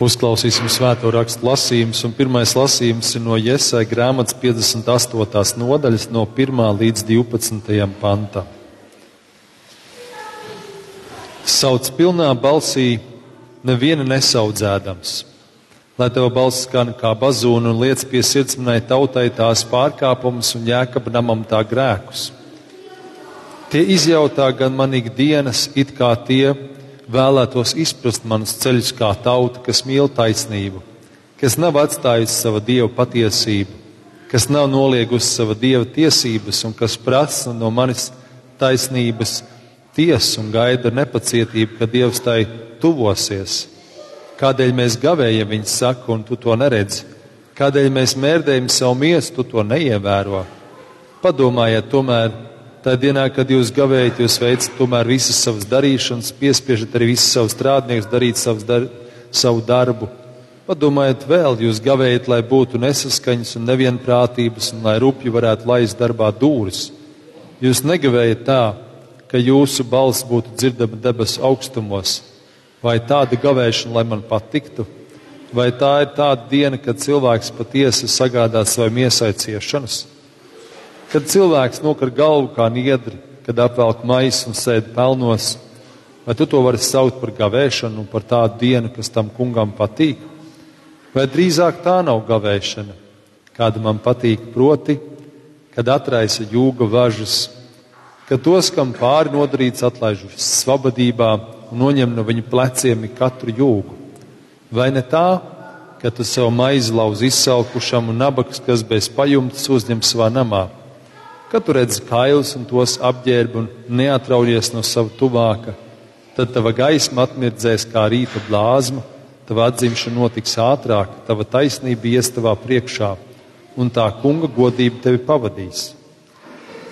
Uzklausīsim svēto rakstu lasījumus, un pirmais lasījums ir no Iesai grāmatas 58. nodaļas, no 1. līdz 12. pantam. Sauc pilnā balsī, neviena nesaudzēdams, lai tev balss skan kā bazūna un liec pie sirdsmanai tautai tās pārkāpumus un jēkab namam tā grēkus. Tie izjautā gan man ikdienas, it kā tie, vēlētos izprast manus ceļus kā tauta, kas mīl taisnību, kas nav atstājusi savu dievu patiesību, kas nav noliegusi savu dievu tiesības un kas prasa no manis taisnības tiesu un gaida ar nepacietību, ka dievs tai tuvosies. Kādēļ mēs gavējam, viņi saka, un tu to neredzi? Kādēļ mēs mērdējam savu miesu, tu to neievēro? Padomājiet tomēr, Tā dienā, kad jūs gavējat, jūs veicat tomēr visas savas darīšanas, piespiežat arī visus savus strādniekus darīt dar, savu darbu. Padomājiet vēl, jūs gavējat, lai būtu nesaskaņas un nevienprātības, un lai rupji varētu laist darbā dūris. Jūs negavējat tā, ka jūsu balss būtu dzirdama debesu augstumos, vai tāda gavēšana, lai man patiktu, vai tā ir tāda diena, kad cilvēks patiesi sagādā savai miesai ciešanas. Kad cilvēks nokar galvu kā niedri, kad apvelk maisu un sēž pelnos, vai tu to vari saukt par gavēšanu un par tādu dienu, kas tam kungam patīk? Vai drīzāk tā nav gavēšana, kāda man patīk, proti, kad atraisa jūga važas, ka tos, kam pāri nodarīts, atlaiž svabadībā un noņem no viņu pleciem katru jūgu? Vai ne tā, ka tu sev maizi lauz izsalkušam un nabaks, kas bez pajumtes uzņem savā namā? Kad tu redzi kailus un tos apģērbi un neatraujies no sava tuvāka, tad tava gaisma atmirdzēs kā rīta blāzma, tava atzimšana notiks ātrāk, tava taisnība ies tavā priekšā, un tā kunga godība tevi pavadīs.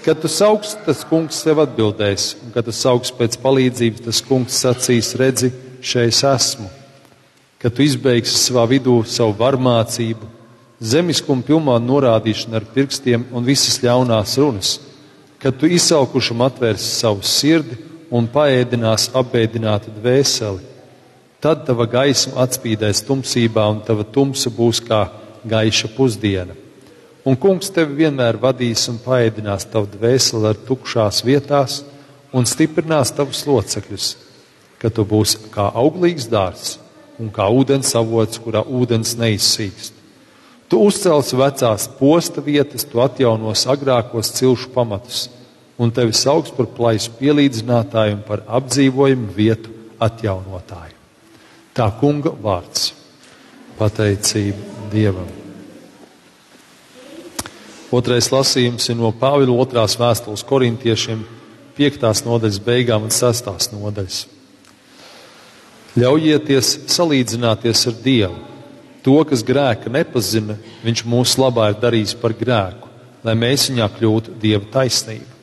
Kad tu sauks, tas kungs tev atbildēs, un kad tu sauks pēc palīdzības, tas kungs sacīs, redzi, šeit esmu. Kad tu izbeigsi savā vidū savu varmācību, zemiskuma pilnā norādīšana ar pirkstiem un visas ļaunās runas, kad tu izsalkušam atvērsi savu sirdi un paēdinās apbēdinātu dvēseli, tad tava gaisma atspīdēs tumsībā un tava tumsa būs kā gaiša pusdiena. Un kungs tevi vienmēr vadīs un paēdinās tavu dvēseli ar tukšās vietās un stiprinās tavus locekļus, ka tu būsi kā auglīgs dārsts un kā ūdens avots, kurā ūdens neizsīkst. Tu uzcelsi vecās posta vietas, tu atjaunos agrākos cilšu pamatus, un tevi sauc par plaisu pielīdzinātāju un par apdzīvojumu vietu atjaunotāju. Tā kunga vārds - pateicība Dievam. Otrais lasījums ir no Pāvila otrās vēstules korintiešiem, piektās nodaļas beigām un sestās nodaļas. Ļaujieties salīdzināties ar Dievu To, kas grēka nepazina, viņš mūsu labā ir darījis par grēku, lai mēs viņā kļūtu dieva taisnība.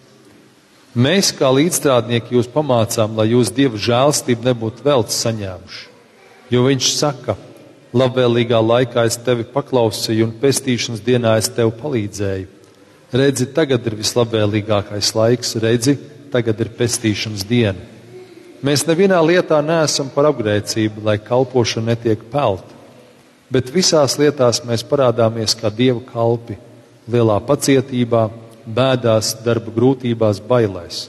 Mēs, kā līdzstrādnieki, jūs pamācām, lai jūs dieva žēlstību nebūtu velts saņēmuši. Jo viņš saka, labvēlīgā laikā es tevi paklausīju un pestīšanas dienā es tev palīdzēju. Redzi, tagad ir vislabvēlīgākais laiks, redzi, tagad ir pestīšanas diena. Mēs nevienā lietā neesam par apgrēcību, lai kalpošana netiek pelta bet visās lietās mēs parādāmies kā dieva kalpi, lielā pacietībā, bēdās, darba grūtībās, bailēs,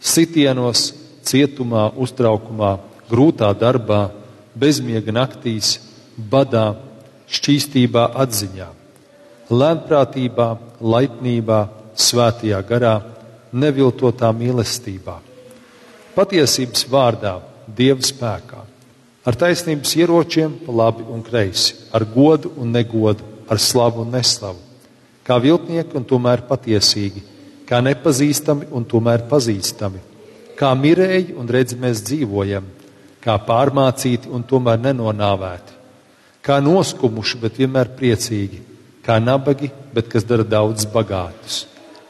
sitienos, cietumā, uztraukumā, grūtā darbā, bezmiega naktīs, badā, šķīstībā, atziņā, lēnprātībā, laipnībā, svētajā garā, neviltotā mīlestībā, patiesības vārdā, dieva spēkā ar taisnības ieročiem, pa labi un kreisi, ar godu un negodu, ar slavu un neslavu, kā viltnieki un tomēr patiesīgi, kā nepazīstami un tomēr pazīstami, kā mirēji un redzi mēs dzīvojam, kā pārmācīti un tomēr nenonāvēti, kā noskumuši, bet vienmēr priecīgi, kā nabagi, bet kas dara daudz bagātus,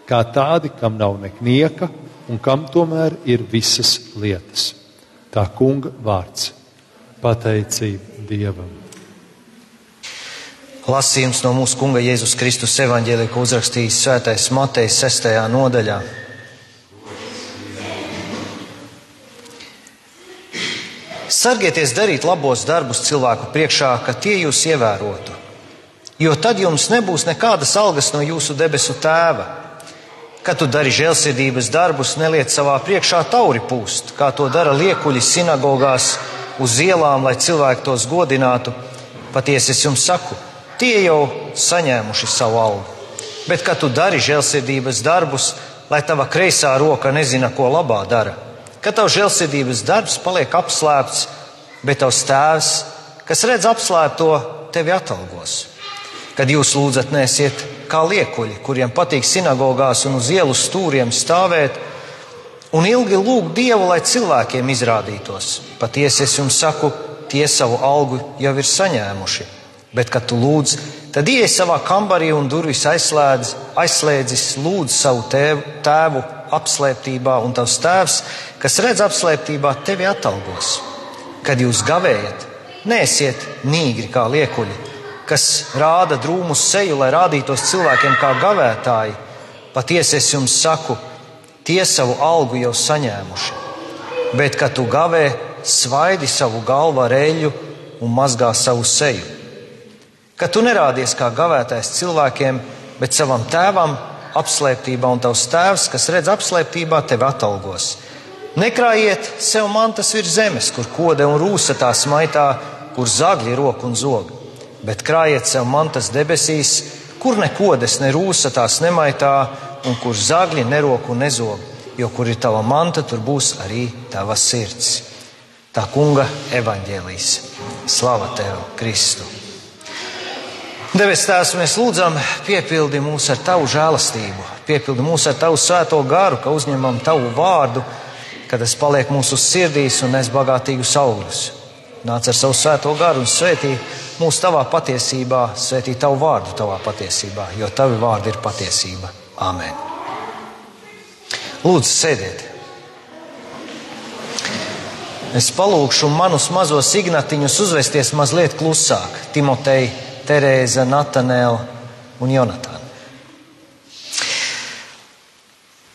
kā tādi, kam nav neknieka un kam tomēr ir visas lietas. Tā kunga vārds pateicību Dievam. Lasījums no mūsu Kunga Jēzus Kristus evaņģēlī, ko uzrakstījis Svētais Matejs 6. nodaļā. Sargieties darīt labos darbus cilvēku priekšā, ka tie jūs ievērotu, jo tad jums nebūs nekādas algas no jūsu debesu tēva. Kad tu dari žēlsirdības darbus, neliec savā priekšā tauri pūst, kā to dara liekuļi sinagogās uz ielām, lai cilvēki tos godinātu. Patiesi es jums saku, tie jau saņēmuši savu algu. Bet, kad tu dari žēlsirdības darbus, lai tava kreisā roka nezina, ko labā dara, kad tavs žēlsirdības darbs paliek apslēpts, bet tavs tēvs, kas redz apslēpto, tevi atalgos. Kad jūs lūdzat, nesiet kā liekuļi, kuriem patīk sinagogās un uz ielu stūriem stāvēt, un ilgi lūgt Dievu, lai cilvēkiem izrādītos. Patiesi es jums saku, tie savu algu jau ir saņēmuši. Bet, kad tu lūdz, tad iej savā kambarī un durvis aizslēdz, aizslēdzis, lūdz savu tēvu, tēvu apslēptībā, un tavs tēvs, kas redz apslēptībā, tevi atalgos. Kad jūs gavējat, neesiet nīgri kā liekuļi, kas rāda drūmu seju, lai rādītos cilvēkiem kā gavētāji. Patiesi es jums saku, tie savu algu jau saņēmuši. Bet, kad tu gavē, svaidi savu galvu ar eļļu un mazgā savu seju. Kad tu nerādies kā gavētājs cilvēkiem, bet savam tēvam apslēptībā, un tavs tēvs, kas redz apslēptībā, tevi atalgos. Nekrājiet sev mantas virs zemes, kur kode un rūsa tā smaitā, kur zagļi rok un zog, bet krājiet sev mantas debesīs, kur ne kodes, ne rūsa tās nemaitā, un kur zagļi nerok un nezog, jo kur ir tava manta, tur būs arī tava sirds. Tā kunga evaņģēlīs. Slava tev, Kristu! Debes Tēvs, mēs lūdzam, piepildi mūs ar Tavu žēlastību, piepildi mūs ar Tavu svēto garu, ka uzņemam Tavu vārdu, kad tas paliek mūsu sirdīs un nes bagātīgus augļus. Nāc ar savu svēto garu un svētī mūs Tavā patiesībā, svētī Tavu vārdu Tavā patiesībā, jo Tavi vārdi ir patiesība. Āmen! Lūdzu, sēdiet! Es palūkšu manus mazos ignatiņus uzvesties mazliet klusāk. Timotei, Terēza, Natanēla un Jonatāna.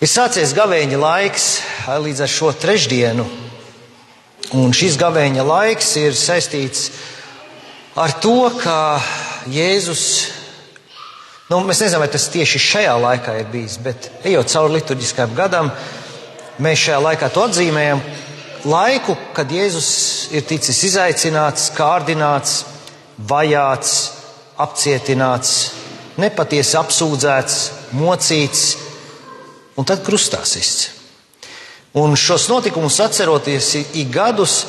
Ir sācies gavēņa laiks līdz ar šo trešdienu, un šis gavēņa laiks ir saistīts ar to, ka Jēzus Nu, mēs nezinām, vai tas tieši šajā laikā ir bijis, bet ejot cauri liturģiskajam gadam, mēs šajā laikā to atzīmējam. Laiku, kad Jēzus ir ticis izaicināts, kārdināts, vajāts, apcietināts, nepatiesi apsūdzēts, mocīts un tad krustā sists. Un šos notikumus atceroties ik gadus,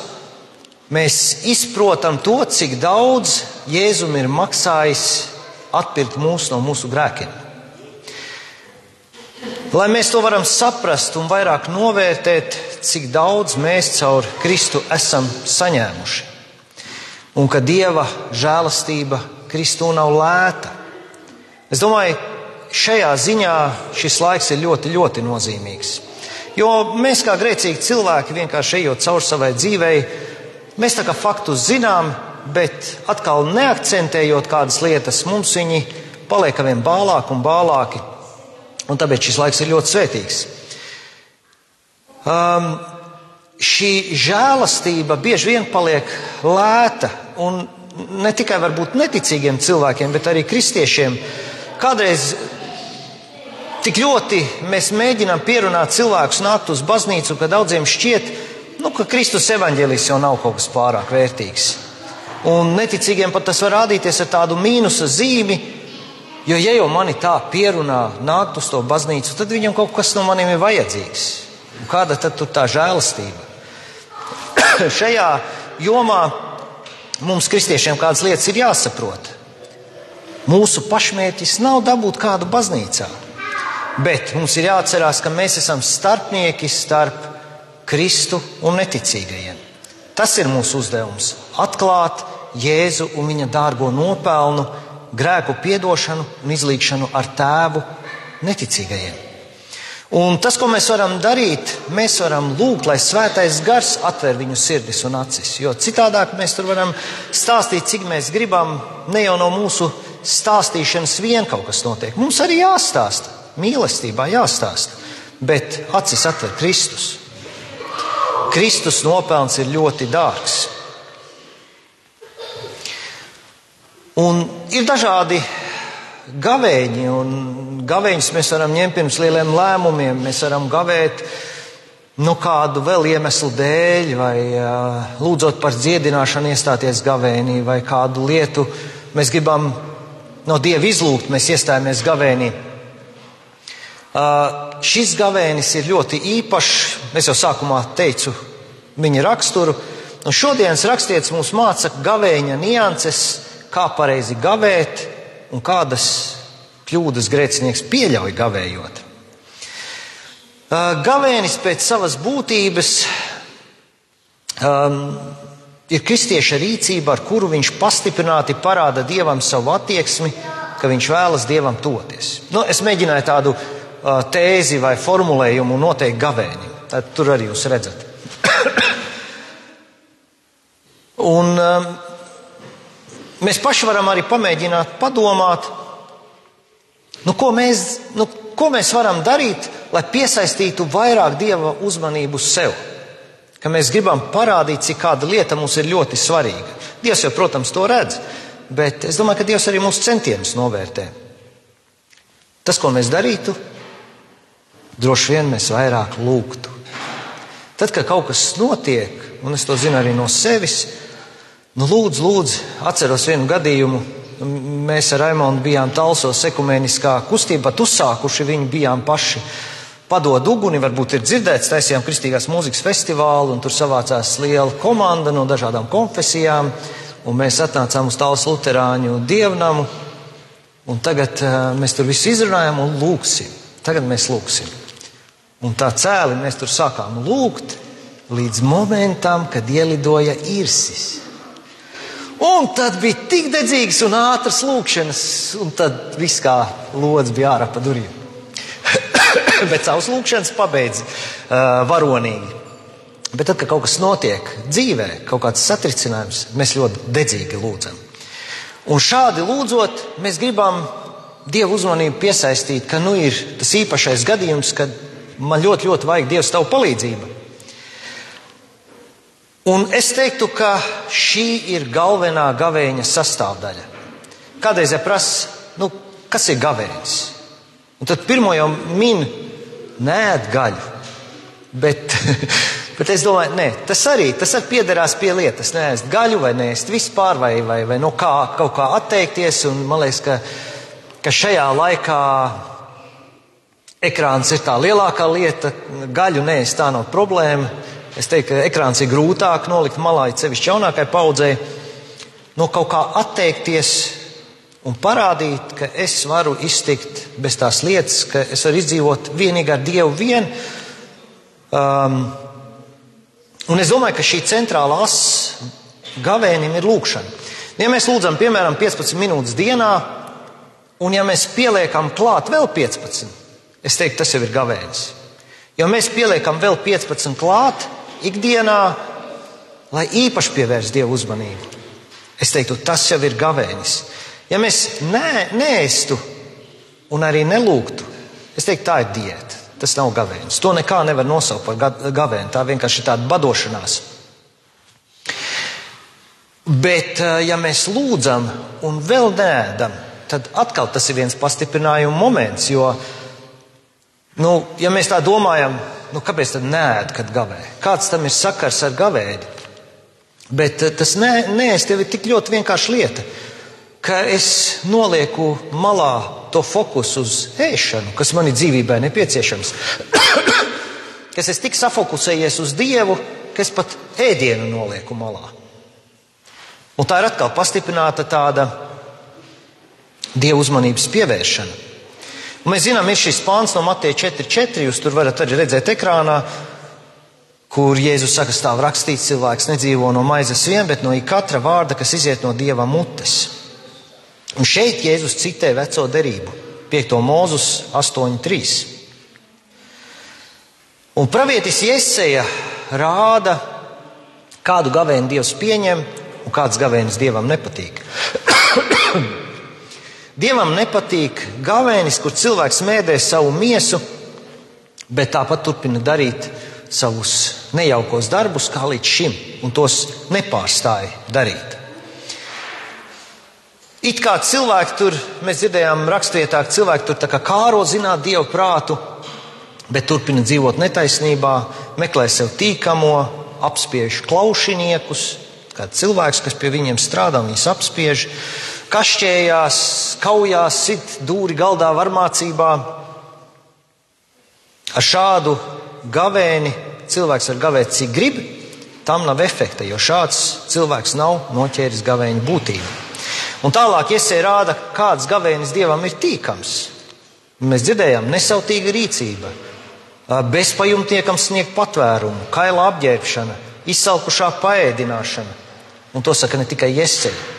mēs izprotam to, cik daudz Jēzum ir maksājis atpirkt mūs no mūsu grēkiem. Lai mēs to varam saprast un vairāk novērtēt, cik daudz mēs caur Kristu esam saņēmuši. Un ka Dieva žēlastība Kristū nav lēta. Es domāju, šajā ziņā šis laiks ir ļoti, ļoti nozīmīgs. Jo mēs, kā grēcīgi cilvēki, vienkārši ejot cauri savai dzīvei, mēs tā kā faktus zinām, bet atkal neakcentējot kādas lietas, mums viņi paliek vien bālāki un bālāki. Un tāpēc šis laiks ir ļoti svētīgs. Um, šī žēlastība bieži vien paliek lēta un ne tikai varbūt neticīgiem cilvēkiem, bet arī kristiešiem. Kādreiz tik ļoti mēs mēģinām pierunāt cilvēkus nākt uz baznīcu, ka daudziem šķiet, nu, ka Kristus evaņģēlis jau nav kaut kas pārāk vērtīgs. Un neticīgiem pat tas var rādīties ar tādu mīnusa zīmi, jo, ja jau mani tā pierunā nākt uz to baznīcu, tad viņam kaut kas no maniem ir vajadzīgs. Un kāda tad tur tā žēlastība? Šajā jomā mums, kristiešiem, kādas lietas ir jāsaprot. Mūsu pašmērķis nav dabūt kādu baznīcā, bet mums ir jāatcerās, ka mēs esam starpnieki starp Kristu un neticīgajiem. Tas ir mūsu uzdevums - atklāt Jēzu un viņa dārgo nopelnu, grēku piedošanu un izlīgšanu ar tēvu neticīgajiem. Un tas, ko mēs varam darīt, mēs varam lūgt, lai svētais gars atver viņu sirdis un acis. Jo citādāk mēs tur varam stāstīt, cik mēs gribam, ne jau no mūsu stāstīšanas vien kaut kas notiek. Mums arī jāstāsta, mīlestībā jāstāsta, bet acis atver Kristus. Kristus nopelns ir ļoti dārgs. Un ir dažādi gavēņi, un gavēņus mēs varam ņemt pirms lieliem lēmumiem. Mēs varam gavēt nu, kādu vēl iemeslu dēļ, vai uh, lūdzot par dziedināšanu, iestāties gavēnī, vai kādu lietu mēs gribam no Dieva izlūgt, mēs iestājamies gavēnī. Uh, šis gavēnis ir ļoti īpašs. Es jau sākumā teicu viņa raksturu. Un šodienas rakstietis mums māca gavēņa nianses kā pareizi gavēt un kādas kļūdas grēcinieks pieļauj gavējot. Gavēnis pēc savas būtības um, ir kristieša rīcība, ar kuru viņš pastiprināti parāda dievam savu attieksmi, ka viņš vēlas dievam toties. Nu, es mēģināju tādu uh, tēzi vai formulējumu noteikt gavēni. Tad tur arī jūs redzat. Un um, Mēs paši varam arī pamēģināt padomāt, nu, ko, mēs, nu, ko mēs varam darīt, lai piesaistītu vairāk dieva uzmanību sev. Ka mēs gribam parādīt, cik kāda lieta mums ir ļoti svarīga. Dievs jau, protams, to redz, bet es domāju, ka Dievs arī mūsu centienus novērtē. Tas, ko mēs darītu, droši vien mēs vairāk lūgtu. Tad, kad kaut kas notiek, un es to zinu arī no sevis, Nu, lūdzu, lūdzu, atceros vienu gadījumu. Mēs ar Raimonu bijām Talsos ekumēniskā kustībā, pat uzsākuši viņu bijām paši. Padod uguni, varbūt ir dzirdēts, taisījām kristīgās mūzikas festivālu, un tur savācās liela komanda no dažādām konfesijām, un mēs atnācām uz Talsu Luterāņu dievnamu, un tagad uh, mēs tur visu izrunājam un lūksim. Tagad mēs lūksim. Un tā cēli mēs tur sākām lūgt līdz momentam, kad ielidoja īrsis. Un tad bija tik dedzīgas un ātras lūkšanas, un tad viss kā lodzi bija ārā pa durvīm. Bet savus lūkšanas pabeidz uh, varonīgi. Bet tad, kad kaut kas notiek dzīvē, kaut kāds satricinājums, mēs ļoti dedzīgi lūdzam. Un šādi lūdzot, mēs gribam Dievu uzmanību piesaistīt, ka nu ir tas īpašais gadījums, kad man ļoti, ļoti vajag Dieva tavu palīdzību. Un es teiktu, ka šī ir galvenā gavēņa sastāvdaļa. Kādreiz ja prasa, nu, kas ir gavēnis? Un tad pirmo jau min, nē, gaļu. Bet, bet es domāju, nē, tas arī tas arī piederās pie lietas. Nē, gaļu vai nē, vispār, vai, vai, vai no kā, kaut kā atteikties. Un man liekas, ka, ka šajā laikā ekrāns ir tā lielākā lieta. Gaļu nē, tā nav problēma. Es teiktu, ka ekrāns ir grūtāk nolikt malā, it sevišķi jaunākai paudzei, no kaut kā atteikties un parādīt, ka es varu iztikt bez tās lietas, ka es varu izdzīvot vienīgi ar Dievu vien. Um, un es domāju, ka šī centrālā asa gavēnim ir lūkšana. Ja mēs lūdzam, piemēram, 15 minūtes dienā, un ja mēs pieliekam klāt vēl 15, es teiktu, tas jau ir gavēnis. Ja mēs pieliekam vēl 15 klāt, ikdienā, lai īpaši pievērst Dievu uzmanību. Es teiktu, tas jau ir gavēnis. Ja mēs nē, nēstu un arī nelūgtu, es teiktu, tā ir diēta. Tas nav gavēnis. To nekā nevar nosaukt par gavēni. Tā vienkārši ir tāda badošanās. Bet, eh, ja mēs lūdzam un vēl nēdam, tad atkal tas ir viens pastiprinājuma moments. Jo, nu, ja mēs tā domājam, nu, kāpēc tad nē, kad gavē? Kāds tam ir sakars ar gavēdi? Bet eh, tas nē, nē es tev ir tik ļoti vienkārša lieta, ka es nolieku malā to fokusu uz ēšanu, kas man ir dzīvībai nepieciešams. kas es tik safokusējies uz Dievu, ka es pat ēdienu nolieku malā. Un tā ir atkal pastiprināta tāda Dieva uzmanības pievēršana. Un mēs zinām, ir šis pāns no Mateja 4.4. Jūs tur varat arī redzēt ekrānā, kur Jēzus saka, stāv rakstīts, cilvēks nedzīvo no maizes vien, bet no katra vārda, kas iziet no Dieva mutes. Un šeit Jēzus citē veco derību, 5. mūzus 8.3. Un pravietis Ieseja rāda, kādu gavēnu Dievs pieņem un kāds gavēnis Dievam nepatīk. Dievam nepatīk gavēnis, kur cilvēks mēdē savu miesu, bet tāpat turpina darīt savus nejaukos darbus kā līdz šim, un tos nepārstāja darīt. It kā cilvēki tur, mēs dzirdējām rakstvietā, cilvēki tur kā kāro zināt dievu prātu, bet turpina dzīvot netaisnībā, meklē sev tīkamo, apspiež klaušiniekus, kāds cilvēks, kas pie viņiem strādā, viņus apspiež, kašķējās, kaujās, sit dūri galdā varmācībā. Ar šādu gavēni cilvēks var gavēt, cik grib, tam nav efekta, jo šāds cilvēks nav noķēris gavēņa būtību. Un tālāk iesē rāda, kāds gavēnis dievam ir tīkams. Mēs dzirdējām, nesautīga rīcība, bezpajumtiekam sniegt patvērumu, kaila apģērbšana, izsalkušā paēdināšana. Un to saka ne tikai Jēzus.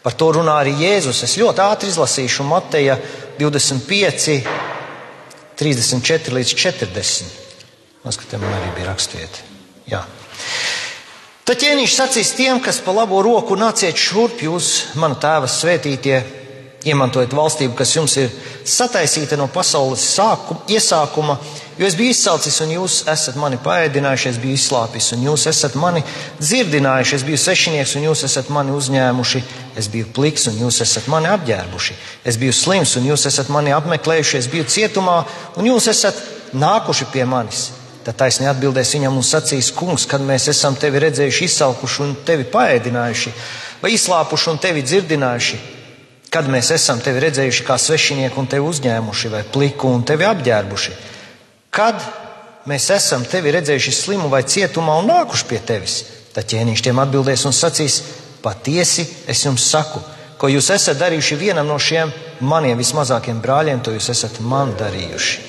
Par to runā arī Jēzus. Es ļoti ātri izlasīšu Mateja 25, 34 līdz 40. Paskatiem, man arī bija rakstieti. Jā. Tad ķēniņš sacīs tiem, kas pa labo roku nāciet šurp, jūs, mana tēva svētītie, iemantojiet valstību, kas jums ir sataisīta no pasaules sākuma, iesākuma, jo es biju izsalcis un jūs esat mani paēdinājuši, es biju izslāpis un jūs esat mani dzirdinājuši, es biju svešinieks un jūs esat mani uzņēmuši, es biju pliks un jūs esat mani apģērbuši, es biju slims un jūs esat mani apmeklējuši, es biju cietumā un jūs esat nākuši pie manis. Tad taisni atbildēs viņam un sacīs, kungs, kad mēs esam tevi redzējuši izsalkuši un tevi paēdinājuši, vai izslāpuši un tevi dzirdinājuši, kad mēs esam tevi redzējuši kā svešinieku un tevi uzņēmuši, vai pliku un tevi apģērbuši, kad mēs esam tevi redzējuši slimu vai cietumā un nākuši pie tevis, tad ķēniņš tiem atbildēs un sacīs, patiesi es jums saku, ko jūs esat darījuši vienam no šiem maniem vismazākiem brāļiem, to jūs esat man darījuši.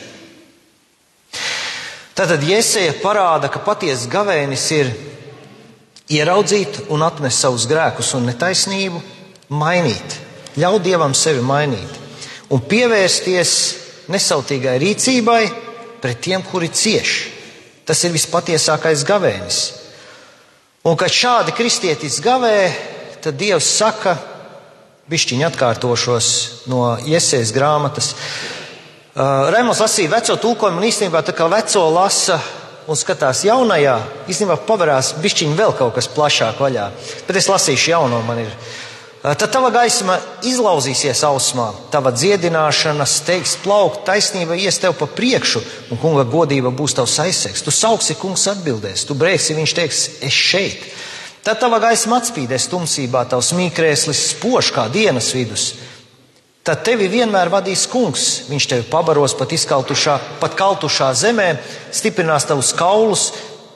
Tātad Jēzeja parāda, ka patiesa gavēnis ir ieraudzīt un atmest savus grēkus un netaisnību, mainīt, ļaut dievam sevi mainīt un pievērsties nesautīgai rīcībai pret tiem, kuri cieš. Tas ir vispatiesākais gavēnis. Un, kad šādi kristietis gavē, tad Dievs saka, bišķiņi atkārtošos no iesaistas grāmatas, Uh, Rēmons lasīja veco tulkojumu un īstenībā tā kā veco lasa un skatās jaunajā, īstenībā pavarās bišķiņi vēl kaut kas plašāk vaļā. Bet es lasīšu jauno, man ir. Tad tava gaisma izlauzīsies ausmā, tava dziedināšana steigs plaukt, taisnība ies tev pa priekšu, un kunga godība būs tavs aizsegs. Tu sauksi, kungs atbildēs, tu brēksi, viņš teiks, es šeit. Tad tava gaisma atspīdēs tumsībā, tavs mīkrēslis spož kā dienas vidus. Tad tevi vienmēr vadīs kungs. Viņš tevi pabaros pat izkaltušā, pat kaltušā zemē, stiprinās tavus kaulus,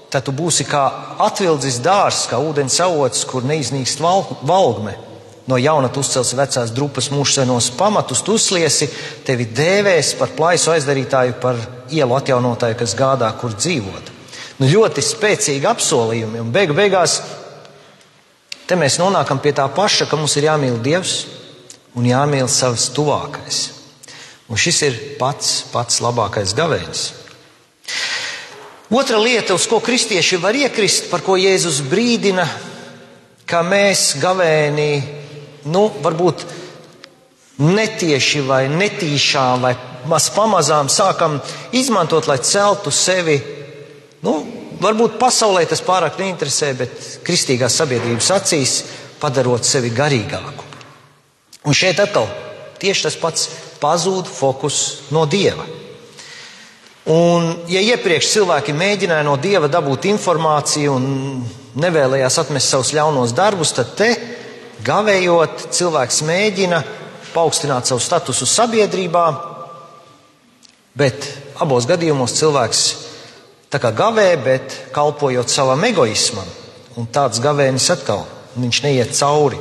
tad tu būsi kā atvildzis dārs, kā ūdens avots, kur neiznīkst valgme. No jauna uzcels vecās drupas mūžsenos pamatus, tu uzliesi, tevi dēvēs par plaisu aizdarītāju, par ielu atjaunotāju, kas gādā, kur dzīvot. Nu, ļoti spēcīgi apsolījumi, un beigu beigās te mēs nonākam pie tā paša, ka mums ir jāmīl Dievs, un jāmīl savs tuvākais. Un šis ir pats, pats labākais gavēnis. Otra lieta, uz ko kristieši var iekrist, par ko Jēzus brīdina, ka mēs gavēnī, nu, varbūt netieši vai netīšām vai maz pamazām sākam izmantot, lai celtu sevi, nu, varbūt pasaulē tas pārāk neinteresē, bet kristīgās sabiedrības acīs padarot sevi garīgāku. Un šeit atkal tieši tas pats pazūd fokus no dieva. Un, ja iepriekš cilvēki mēģināja no dieva dabūt informāciju un nevēlējās atmest savus ļaunos darbus, tad te, gavējot, cilvēks mēģina paaugstināt savu statusu sabiedrībā, bet abos gadījumos cilvēks tā kā gavē, bet kalpojot savam egoismam. Un tāds gavēnis atkal viņš neiet cauri.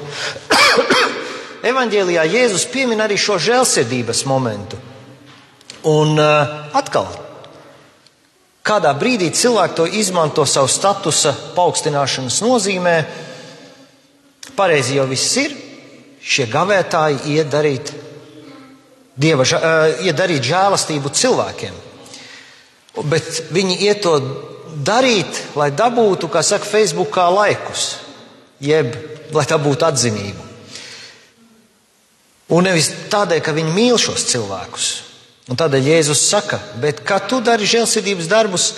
Evanģēlijā Jēzus piemin arī šo žēlsirdības momentu. Un uh, atkal, kādā brīdī cilvēki to izmanto savu statusa paaugstināšanas nozīmē, pareizi jau viss ir. Šie gavētāji iet darīt, dieva, uh, iet darīt žēlastību cilvēkiem. Bet viņi iet to darīt, lai dabūtu, kā saka, Facebookā laikus, jeb lai dabūtu atzinību. Un nevis tādēļ, ka viņi mīl šos cilvēkus. Un tādēļ Jēzus saka, bet kā tu dari žēlsirdības darbus,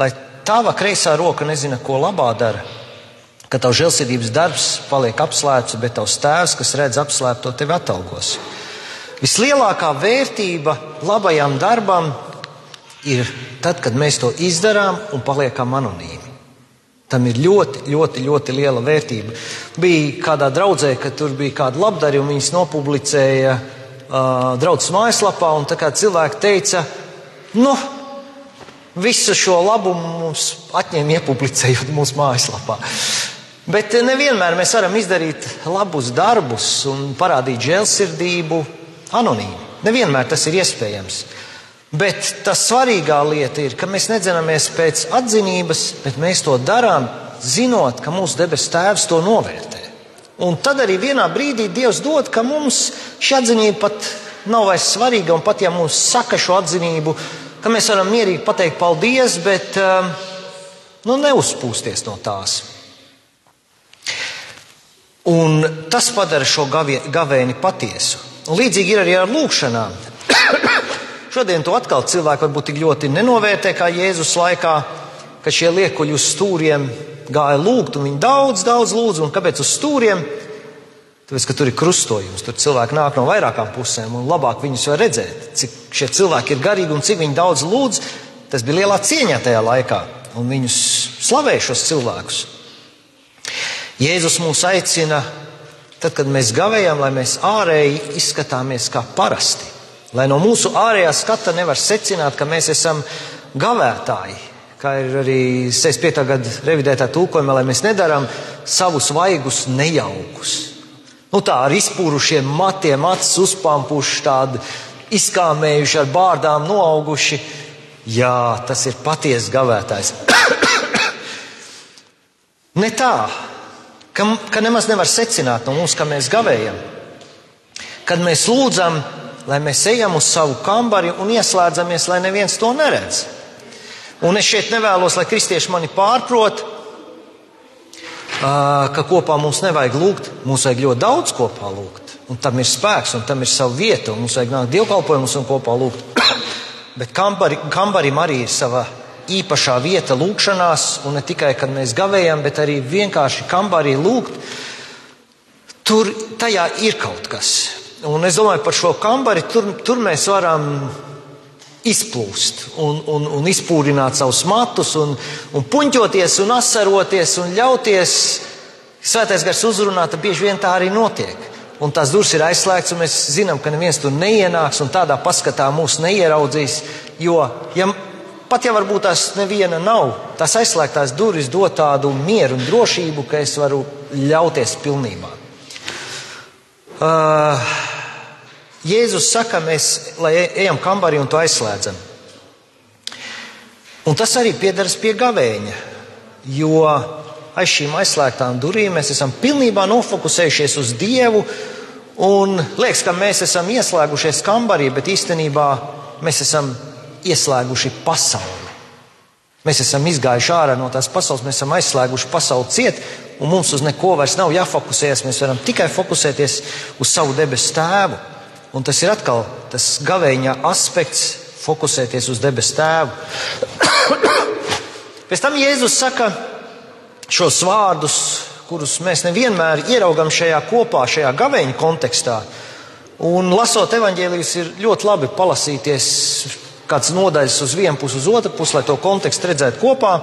lai tava kreisā roka nezina, ko labā dara, ka tavs žēlsirdības darbs paliek apslēpts, bet tavs tēvs, kas redz apslēpto, tevi atalgos. Vislielākā vērtība labajam darbam ir tad, kad mēs to izdarām un paliekam anonīmi. Tam ir ļoti, ļoti, ļoti liela vērtība. Bija kādā draudzē, ka tur bija kāda labdarījuma, viņas nopublicēja uh, draudzes mājaslapā, un tā kā cilvēki teica, nu, visu šo labumu mums atņēma iepublicējot mūsu mājaslapā. Bet nevienmēr mēs varam izdarīt labus darbus un parādīt žēlsirdību anonīmi. Nevienmēr tas ir iespējams. Bet tā svarīgā lieta ir, ka mēs nedzinamies pēc atzinības, bet mēs to darām, zinot, ka mūsu debesu Tēvs to novērtē. Un tad arī vienā brīdī Dievs dod, ka mums šī atzinība pat nav vairs svarīga, un pat ja mums saka šo atzinību, ka mēs varam mierīgi pateikt paldies, bet um, nu, neuzpūsties no tās. Un tas padara šo gavēni patiesu. Un līdzīgi ir arī ar lūgšanām. Šodien to atkal cilvēki varbūt tik ļoti nenovērtē kā Jēzus laikā, ka šie liekuļi uz stūriem gāja lūgt, un viņi daudz, daudz lūdz, un kāpēc uz stūriem? Tāpēc, ka tur ir krustojums, tur cilvēki nāk no vairākām pusēm, un labāk viņus var redzēt, cik šie cilvēki ir garīgi un cik viņi daudz lūdz. Tas bija lielā cieņā tajā laikā, un viņus slavēja šos cilvēkus. Jēzus mūs aicina, tad, kad mēs gavējam, lai mēs ārēji izskatāmies kā parasti. Lai no mūsu ārējā skata nevar secināt, ka mēs esam gavētāji, kā ir arī 65. gada revidētā tūkojumā, lai mēs nedaram savus vaigus nejaukus. Nu tā ar izpūrušiem matiem, acis uzpampuši, tādi izkāmējuši, ar bārdām noauguši. Jā, tas ir patiesa gavētājs. ne tā, ka, ka nemaz nevar secināt no mums, ka mēs gavējam. Kad mēs lūdzam, lai mēs ejam uz savu kambari un ieslēdzamies, lai neviens to neredz. Un es šeit nevēlos, lai kristieši mani pārprot, ka kopā mums nevajag lūgt, mums vajag ļoti daudz kopā lūgt. Un tam ir spēks, un tam ir sava vieta, un mums vajag nākt dievkalpojumus un kopā lūgt. Bet kambari, kambarim arī ir sava īpašā vieta lūgšanās, un ne tikai, kad mēs gavējam, bet arī vienkārši kambarī lūgt. Tur tajā ir kaut kas. Un es domāju par šo kambari, tur, tur mēs varam izplūst un, un, un izpūrināt savus matus, un, un puņķoties, un asaroties un ļauties. Svētais gars uzrunāt, bieži vien tā arī notiek. Un tās durvis ir aizslēgts, un mēs zinām, ka neviens tur neienāks un tādā paskatā mūs neieraudzīs. Jo, ja, pat ja varbūt tās neviena nav, tās aizslēgtās durvis dod tādu mieru un drošību, ka es varu ļauties pilnībā. Uh, Jēzus saka, mēs e- ejam kambarī un to aizslēdzam. Un tas arī piedaras pie gavēņa, jo aiz šīm aizslēgtām durvīm mēs esam pilnībā nofokusējušies uz Dievu. Un liekas, ka mēs esam ieslēgušies kambarī, bet īstenībā mēs esam ieslēguši pasauli. Mēs esam izgājuši ārā no tās pasaules, mēs esam aizslēguši pasauli ciet, un mums uz neko vairs nav jāfokusējas. Mēs varam tikai fokusēties uz savu debesu tēvu. Un tas ir atkal tas gavēņa aspekts, fokusēties uz debesu tēvu. Pēc tam Jēzus saka šos vārdus, kurus mēs nevienmēr ieraugam šajā kopā, šajā gavēņa kontekstā. Un lasot evaņģēlijas, ir ļoti labi palasīties kāds nodaļas uz vienu pusi, uz otru pusi, lai to kontekstu redzētu kopā,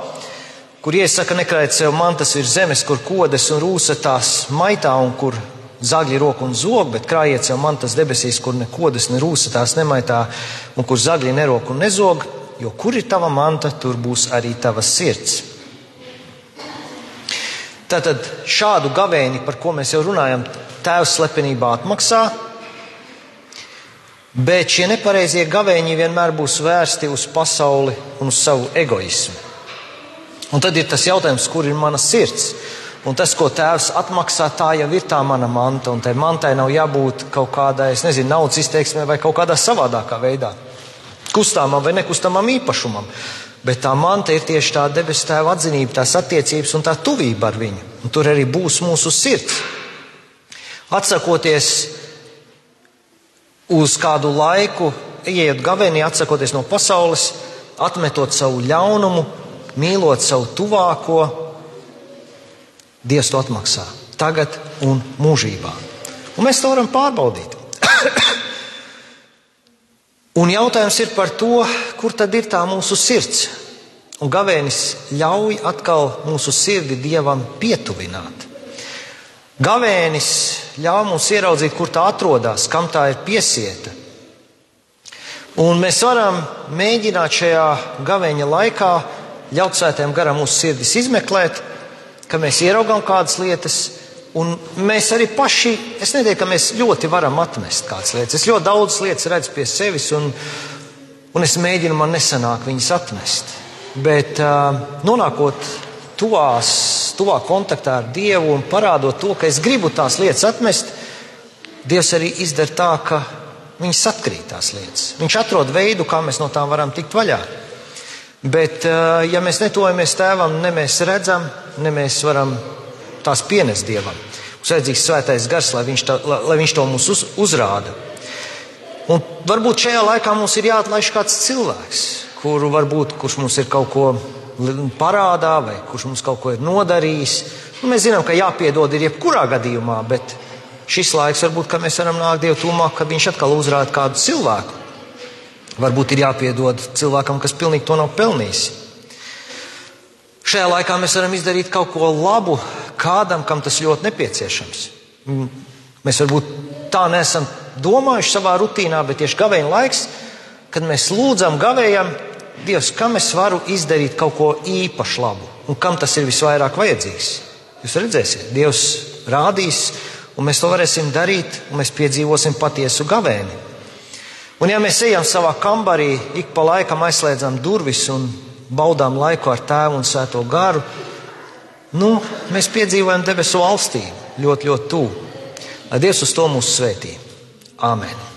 kur iesaka nekrājot sev mantas ir zemes, kur kodes un rūsa tās maitā un kur zagļi roku un zog, bet krājiet sev mantas debesīs, kur ne kodas, ne rūsa tās nemaitā, un kur zagļi nerok un nezog, jo kur ir tava manta, tur būs arī tava sirds. Tātad šādu gavēni, par ko mēs jau runājam, tēvs slepenībā atmaksā, bet šie nepareizie gavēņi vienmēr būs vērsti uz pasauli un uz savu egoismu. Un tad ir tas jautājums, kur ir mana sirds? Un tas, ko tēvs atmaksā, tā jau ir tā mana manta. Un tai mantai nav jābūt kaut kādai, es nezinu, naudas izteiksmē vai kaut kādā savādākā veidā. Kustāmam vai nekustamam īpašumam. Bet tā manta ir tieši tā debesu tēva atzinība, tās attiecības un tā tuvība ar viņu. Un tur arī būs mūsu sirds. Atsakoties uz kādu laiku, ejot gavēnī, atsakoties no pasaules, atmetot savu ļaunumu, mīlot savu tuvāko, Dievs to atmaksā tagad un mūžībā. Un mēs to varam pārbaudīt. un jautājums ir par to, kur tad ir tā mūsu sirds. Un gavēnis ļauj atkal mūsu sirdi Dievam pietuvināt. Gavēnis ļauj mums ieraudzīt, kur tā atrodas, kam tā ir piesieta. Un mēs varam mēģināt šajā gavēņa laikā ļaut svētiem garam mūsu sirdis izmeklēt, ka mēs ieraugām kādas lietas, un mēs arī paši, es nedomāju, ka mēs ļoti varam atmest kādas lietas. Es ļoti daudz lietas redzu pie sevis, un, un es mēģinu man nesanāk viņas atmest. Bet uh, nonākot tuvās, tuvā kontaktā ar Dievu un parādot to, ka es gribu tās lietas atmest, Dievs arī izdara tā, ka viņas atkrīt tās lietas. Viņš atrod veidu, kā mēs no tām varam tikt vaļā. Bet, uh, ja mēs netojamies tēvam, ne mēs redzam, ne mēs varam tās pienest dievam. Mums vajadzīgs svētais gars, lai viņš, tā, lai viņš to mums uz, uzrāda. Un varbūt šajā laikā mums ir jāatlaiž kāds cilvēks, kuru varbūt, kurš mums ir kaut ko parādā vai kurš mums kaut ko ir nodarījis. Nu, mēs zinām, ka jāpiedod ir jebkurā gadījumā, bet šis laiks varbūt, ka mēs varam nākt Dievu tūmāk, kad viņš atkal uzrāda kādu cilvēku. Varbūt ir jāpiedod cilvēkam, kas pilnīgi to nav pelnījis. Šajā laikā mēs varam izdarīt kaut ko labu kādam, kam tas ļoti nepieciešams. Mēs varbūt tā nesam domājuši savā rutīnā, bet tieši gavēņa laiks, kad mēs lūdzam gavējam, Dievs, kam es varu izdarīt kaut ko īpaši labu un kam tas ir visvairāk vajadzīgs. Jūs redzēsiet, Dievs rādīs, un mēs to varēsim darīt, un mēs piedzīvosim patiesu gavēni. Un ja mēs ejam savā kambarī, ik pa laikam aizslēdzam durvis un baudām laiku ar tēvu un svēto garu, nu, mēs piedzīvojam debesu valstību ļoti, ļoti tuvu. Lai Dievs uz to mūs svētī. Āmen!